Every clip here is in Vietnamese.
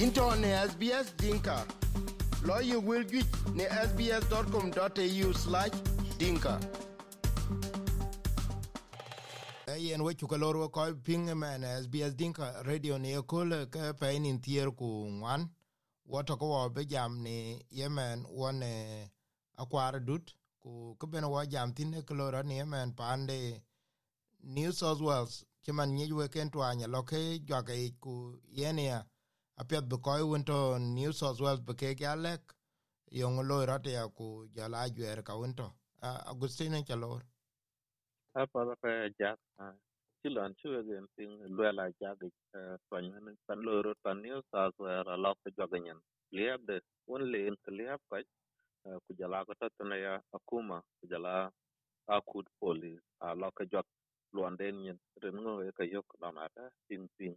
into ne SBS Dinka. Lawyer will get ne sbs.com.au slash dinka. yen we chuka lor ko ping man SBS Dinka radio ne ko ke pe nin tier ku ngwan woto ko be jam ne yemen one akwar dut ku ke ben wa jam tin ne klora ne yemen pande New South Wales chiman nyi we ken twanya loke jwake ku yenia apiat be koy wonto New South Wales be ke galek yong lo rate ya ku jala jwer ka wonto Agustine chalor. Apa da pa ja ci lon ci wegen ping lwela jagi kwan pan loro pan new south where a lot of joganyan liab de won in ke liab ka ku jala ko tatana ya akuma, ku jala akut police, a lo ka jot luan den yin ren ngo e ka yok na mata ping ping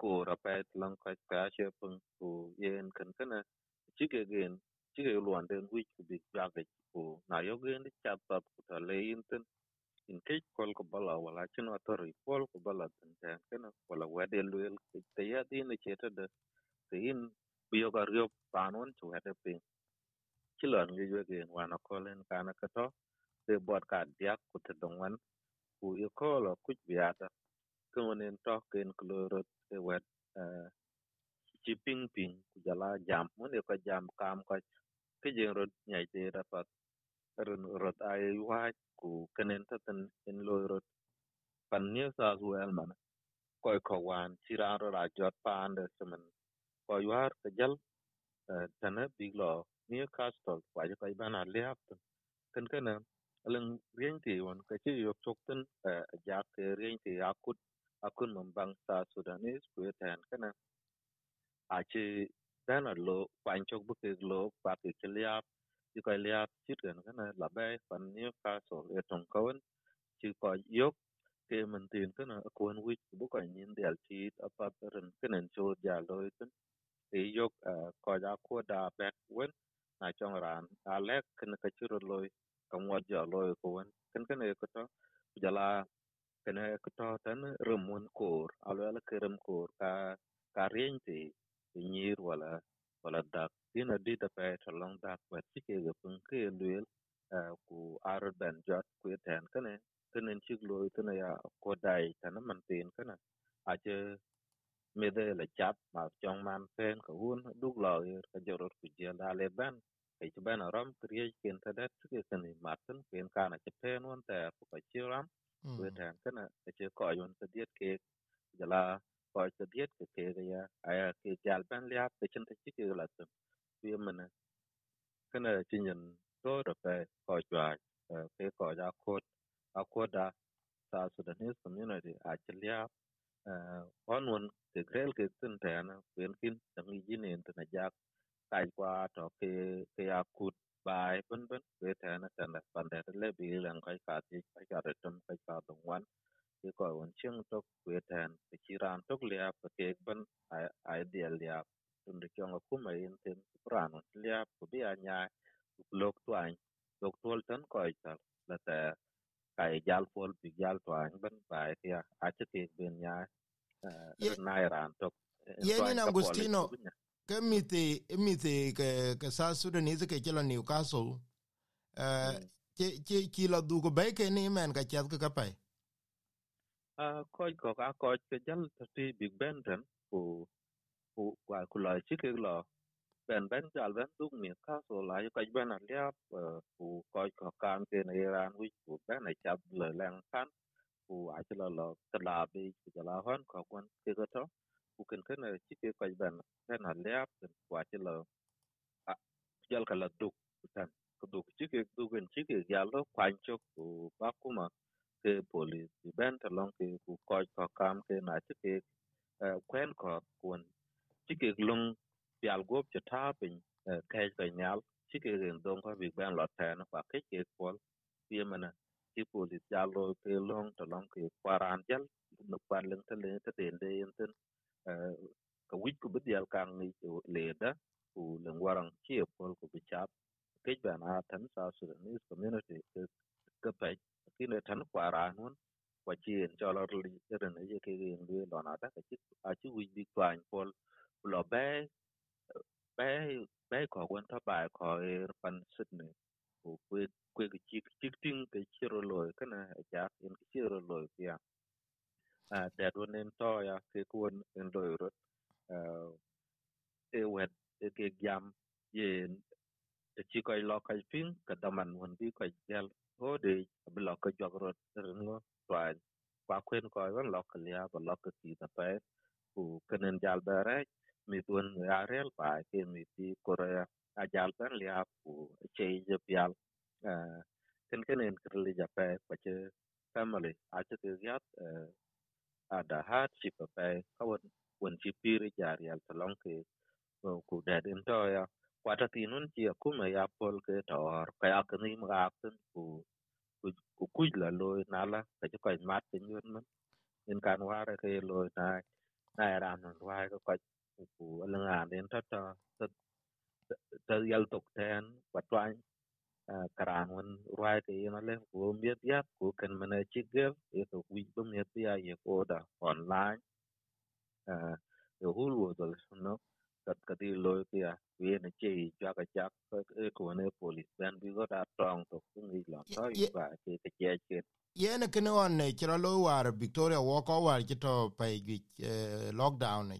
ko ra pa lang ka ka che pung ku yen kan kana ci ke gen cái ke luan den wi ku bi jagi ku na yo gen chat pat ku ta le yin in kai kol ko bala wala chin wa tori kol ko bala tan tan kana wala wade luel te ya din che ta de thì in biyo ga ryo panon chu hade ping chilon ge ye ge wa na kolen kana ka to te bot ka dia ku te dong wan ku yo ko lo ku biata ko nen to ken kloro te wet chi ping ping ku jala jam mon ko jam kam ko ke je ro nyai te ra run rot ai wa ku kenen ta tan in lo pan New South Wales man koy ko wan ci ran ra jot pande semen ko yar ke jal tane big lo Newcastle kwa je koy bana liap ken ken leng rien ti won ke ci yok tok ten ja ke rien ti akut akun mambang sa Sudanese ku tan kana achi ci dana lo kwan chok bu ke lo pa ke liap ci koy liap chit gan kana la bay pan ni ka so e tong kawon chi ko yok ke man tin kana akun wich bu ko nyin del ti apa ren kenen cho ja loy tin e yok ko ja ko da back wen na chong ran a lek kana ka chiro loy ka ngot ja loy ko wen kan ken e ko to jala ken e ko to tan rumun kor alo la kerem kor ka ka rien ti nyir wala wala dak ina di cái pe to long dak wa ti ke ga pun ke luel ku aro ben jot ku ten kene tenen chik lo tene ya ko dai tan man tin kana a che me de la chat ma chong man pen ko un duk lo yer ka jorot ku je la le ban ke che ban ram kriye ken ta dat ke ken ni matan ken kana che pen won ta phải ka che ku tan kana che ko yon ta diet ke jala ko ta diet ke ke ya aya ke jal ban lia pe chen ta chi ke la tum wi mana kana chin yin to da pe ko jwa ke ko ja ko a ko da South Sudanese community actually uh, on one ke grel ke tin tana kwen kin tangi jini intana jak kai kwa to ke ke akut bai ben ben ke tana tana pande le bi lang kai ka ti kai ka retum kai ka dong wan ke ko won chiang to ke tan ke chiran to le ap ke ben ideal ya tun de kyong ku mai in tin pran le ap ku bi anya lok twan lok tol tan ko ta la ta kai jal pol bi jal twan ben bai ya a che ke ben nya na iran to yenin agustino ke mithi mithi ke ke sa sudanese ke chelo newcastle. Uh che che kilo dugo be ke ni men ka chat ka pai a ko ko ka ko ke jal ti big ben ten ku ku kwa ku la chi ke lo ben ben jal ben dug mi ka so la ka ben a lia ku ko ko kan ke ne iran wi ku ben a chat le lang kan ku a chelo lo ka la bi ku la hon ko kon ke ko to ku ken ken chi ke ko ben ben a lia ku a chelo a jal ka duk dug tan ku duk chi ke dugen chi ke jal lo ku ba kuma ke police di ben ta long ke ku ko ko kam ke na chi ke kwen ko kun chi ke lung pial gop cha ta pin ke ke nyal chi ke ren dong ko bi ben lot ta na kwa ke ke pol bi mana chi police ja ke long ta long ke kwaran jal no kwan leng ta le ta den de yen ku bi dial kang ni le ku leng warang chi pol ku bi chap ke ben a tan sa sudanese community ke pe kine tan kwaran hun kwa chien cho lo ri ren ye ke ren le lo na ta ke a chi wi bi twan pol lo be be be ko wen ta ba ko er pan sydney ku kwe kwe ki chik chik ting ke chiro loy kana ja in ki chiro loy ya a de do nen to ya ke kun en loy ro e wet e ke jam yen te chi ko lo ka ping ka da man won bi ko jel ho de bi lo ko jog ro ngo twa kwa kwen ko wan lo ka lia ba lo ka ti ta pe ku kenen jal ba re mi tuan ya rel ba ke mi ti ko re a jal ban lia ku che je pial ken kenen krili ja pe kwa che family. A che te yat a hat chi pa pe ka won won chi piri jar yal ta long ke ku da den to ya kwata tinun chi kuma ya pol ke tor ka ya kni ma tin ku ku ku la loy nala ka che ko mat tin yun man in kan ware ke loy na na ran non wa ko ko ku la ngan den ta ta ta yal tok ten kwa karan wan ruai ke yin ale ku miet ya ko kan mana chigel ye ku wi bo miet ya ye ko da online e hul wo dol no kat ka di lo ke ya we na che ja ka ja e ko ne police ben bi go da tong to ku ngi la to i ba ke ke che che yene kene on ne chira lo war victoria wo ko war to pa gi lockdown ne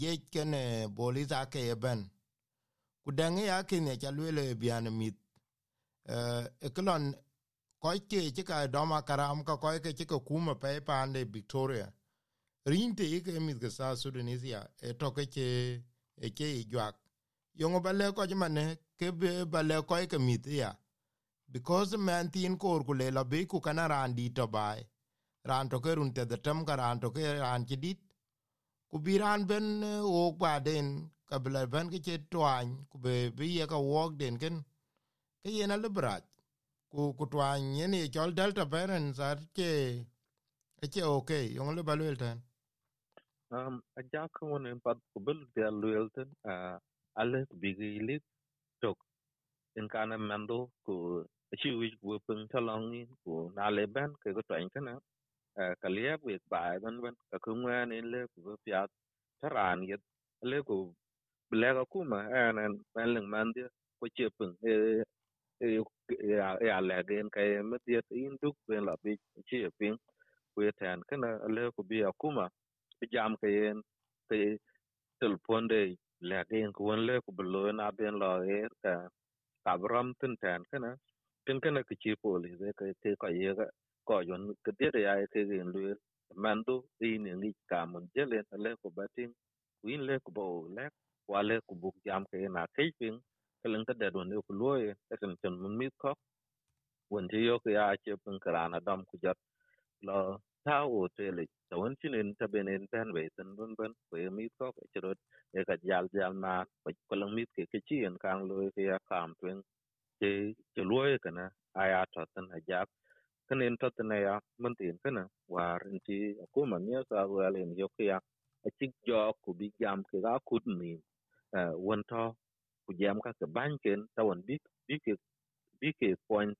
je kene police ake ben. Ku dɛŋi ya ke ne cha lwele bian mit e klon ko ke ti ka doma karam ka ko ke ti ka kuma pe pande victoria rinte ke mit ke sa sudanisia e toke che e che i jwak. Yongo bale ko jmane ke be bale ko ke mit ya. Because man tin kor ku le la be ku kana ran di to bai ran to ke run te de tem ka ran to ke ran ti dit. Ku bi ran ben o kwa den ka bla ben ke che twan ku be bi ye ka wok den ken ke ye na librat ku ku twan ye ni chol delta parents ar ke che okay yong le balwel tan um a ja ko won en pat ko bel de loyalten a ale bigi lik tok en kana mando ku chi wi wo pung talong in ku na le ban ke ko twany kana ka bu ek bai ban ban ka kung wa en le ko pya taran yet le ku ble ko ku ma an an ban leng man dia ko che pung e e ya ya le gen ka e met dia in duk ben la bi che ping ku tan kana le ku bi akuma bi jam ka yen ke telefon de le gen ko won le ko blo na ben la e ka ka bram tin tan kana tin kana ke chi poli de ke te ka ye ga ko yon ke de ya ke gen lu mando in ni ka mun je le ko batin win le ko bo le wale ku bu jam ke na kai ping keleng ta de don ku loye ta tin tin mun mi ko won ti yo ke ya che pin kra na dam ku jat lo ta o te le ta won chin en ta ben tan be tan bun bun ku e mi ko ke chro e ka jal jal na ko lang mi ke ke chi en kang loye ke ya kam twen che che loye kana aya ta tan a jak kan en ta tan ya mun tin kana war en ti ku man ya sa wa le yo ke ya a chik jo ku bi jam ke ga kut ni won to ku jam ka ke ban ken ta won bi bi ke bi ke point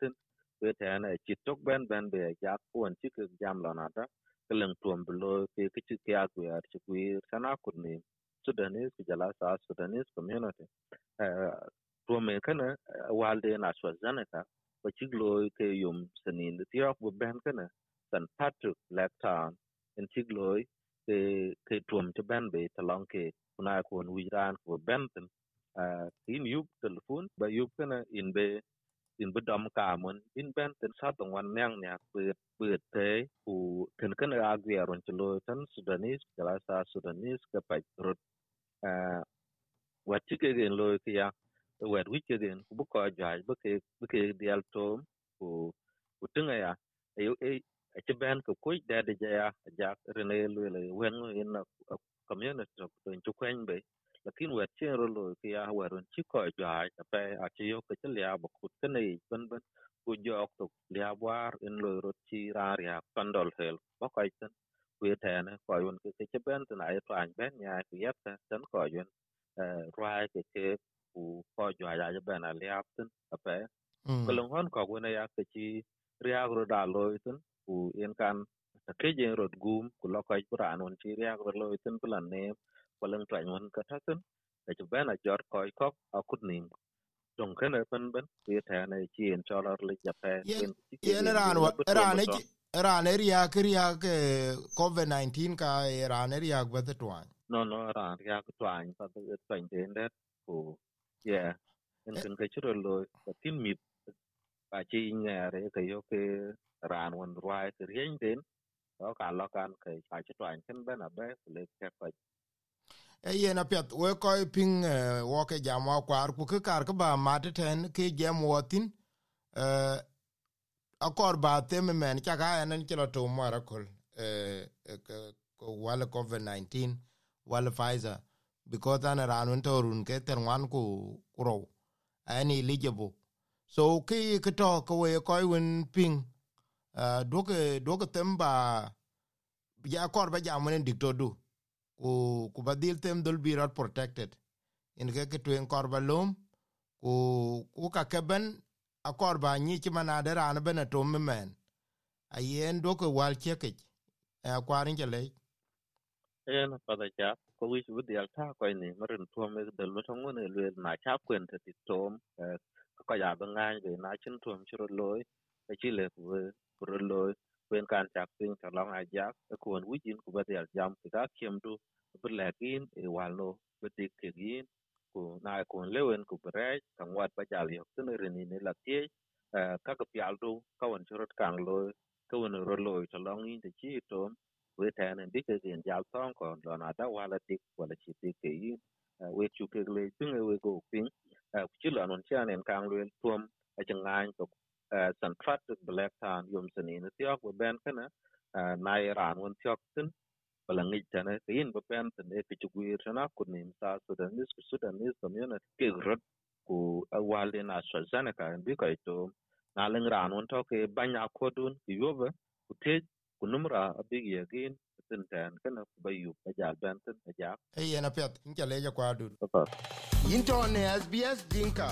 we ta na chi tok ben ben be eh, ja ku won chi ke jam la na ta ke tuom blo ke ke chi ke a ku ya chi ku sana ku ni sudanese ku jala sa sudanese community. Eh, tuom eh, me kana walde na so zanaka ko chi lo ke yum sanin de ti ok ben kana san patrick lecton en chi lo ke ke tuom te ben be ta ke kuna ko wi ran ko ben in yup telefon, ba yup kana in be in be dom ka mon in ben ten sa tong wan nyang nya pu pu te ku ken kan a gwe ron chlo tan sudanis kala sa sudanis ka pa rot wat ti ke gen lo ke ya wat wi ke gen bu ko ja bu ke bu ke dial tom ku ku tunga ya e e a ci ben ko ku da de ja ya ja rene lo le wen in community to to kwen be lakin wet chen ro lo ki ya warun chi ko jwa pe a chi yo ke lia bo kut ke nei ben ben ku jo to lia war in lo ro chi ra ya pandol hel bo ko iten ku te ne ko yun ke ke ben ta ai twan ben ya ku yet ta ten ko yun ra ke ke ku ko jwa ya ben a lia tin a pe ko lon hon ko ne ya ke chi ria ro da lo iten ku in kan ke je ro gum ku lo ko ra non chi ria ro lo iten plan ne ko leng twa nyon ka ta tin e ju bena jor ko ko akut nim dong ken ben ben ye ta na chi en cholar le ja pe yen ran ran ran ria kria ke covid 19 ka ran ria gwa twa no no ran ria ku twa pa de twa den det ku ye en ken ke chro lo tin mi pa chi ngare ke yo ke ran wan ruai ke rien den có cả lo can ke pa chi twa ken ben abe le ke pa yen apiath we kɔc piŋ wɔke jam wa kuar ku ke kar ke ba mat tɛn ke jem wɔthin akɔr ba them mɛn cak aɛnɛn ci lɔ tou war akol wal covid 19 wal Pfizer. Because an ran wen tɔ run ke thɛr ŋuan ku rou. An eligible so ke ke tɔ ke we kɔc wen piŋ doke them ba akɔr ba jam wen dikto du ku ku badil tem dol bi rat protected. In ke ke tuen korba lum, ku ku ka keben a korba ni ti mana manade ran bena to men. A yen do ko wal cheke a kwarin ke le en pa da cha ko wi bu dial ta ko ni marin to me de lo to ngone le na cha kwen te ti tom e, ko ya ba ngai be na chin to mi ro loy e chi le ku ro loy kwen kan chak ping ta long a jak ko wi jin ku ba dial jam ta kiem du bu lekin e walo bu dik ke gin ku na ku lewen ku bre kan wat ba jal yo tin rin ni la tie ka ka pial du ka won churut kan lo ka won ro lo to long in de chi to we ta ne dik ke gin jal ton ko lo na da wala dik wala chi dik ke yin we chu ke le ping we go ping ku chi lo non cha nen kan lo tuom a chang ngan to san fat black town yum sani ne tiok we ben kana na iran won tiok tin bala ngi tane yin ba pen tane ke chuguir sana ku nim sa sudanis ku sudanis community ke rot ku awale na AstraZeneca bi ko to na leng ran won to ke banya ko dun ki yoba ku te ku numra abig yagin tin tan kana ku bayu ba jal ben tin ba ja e yen apet in chale ja kwa dun pa into ne SBS dinka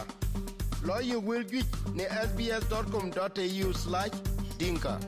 lo yu will ne sbs.com.au/dinka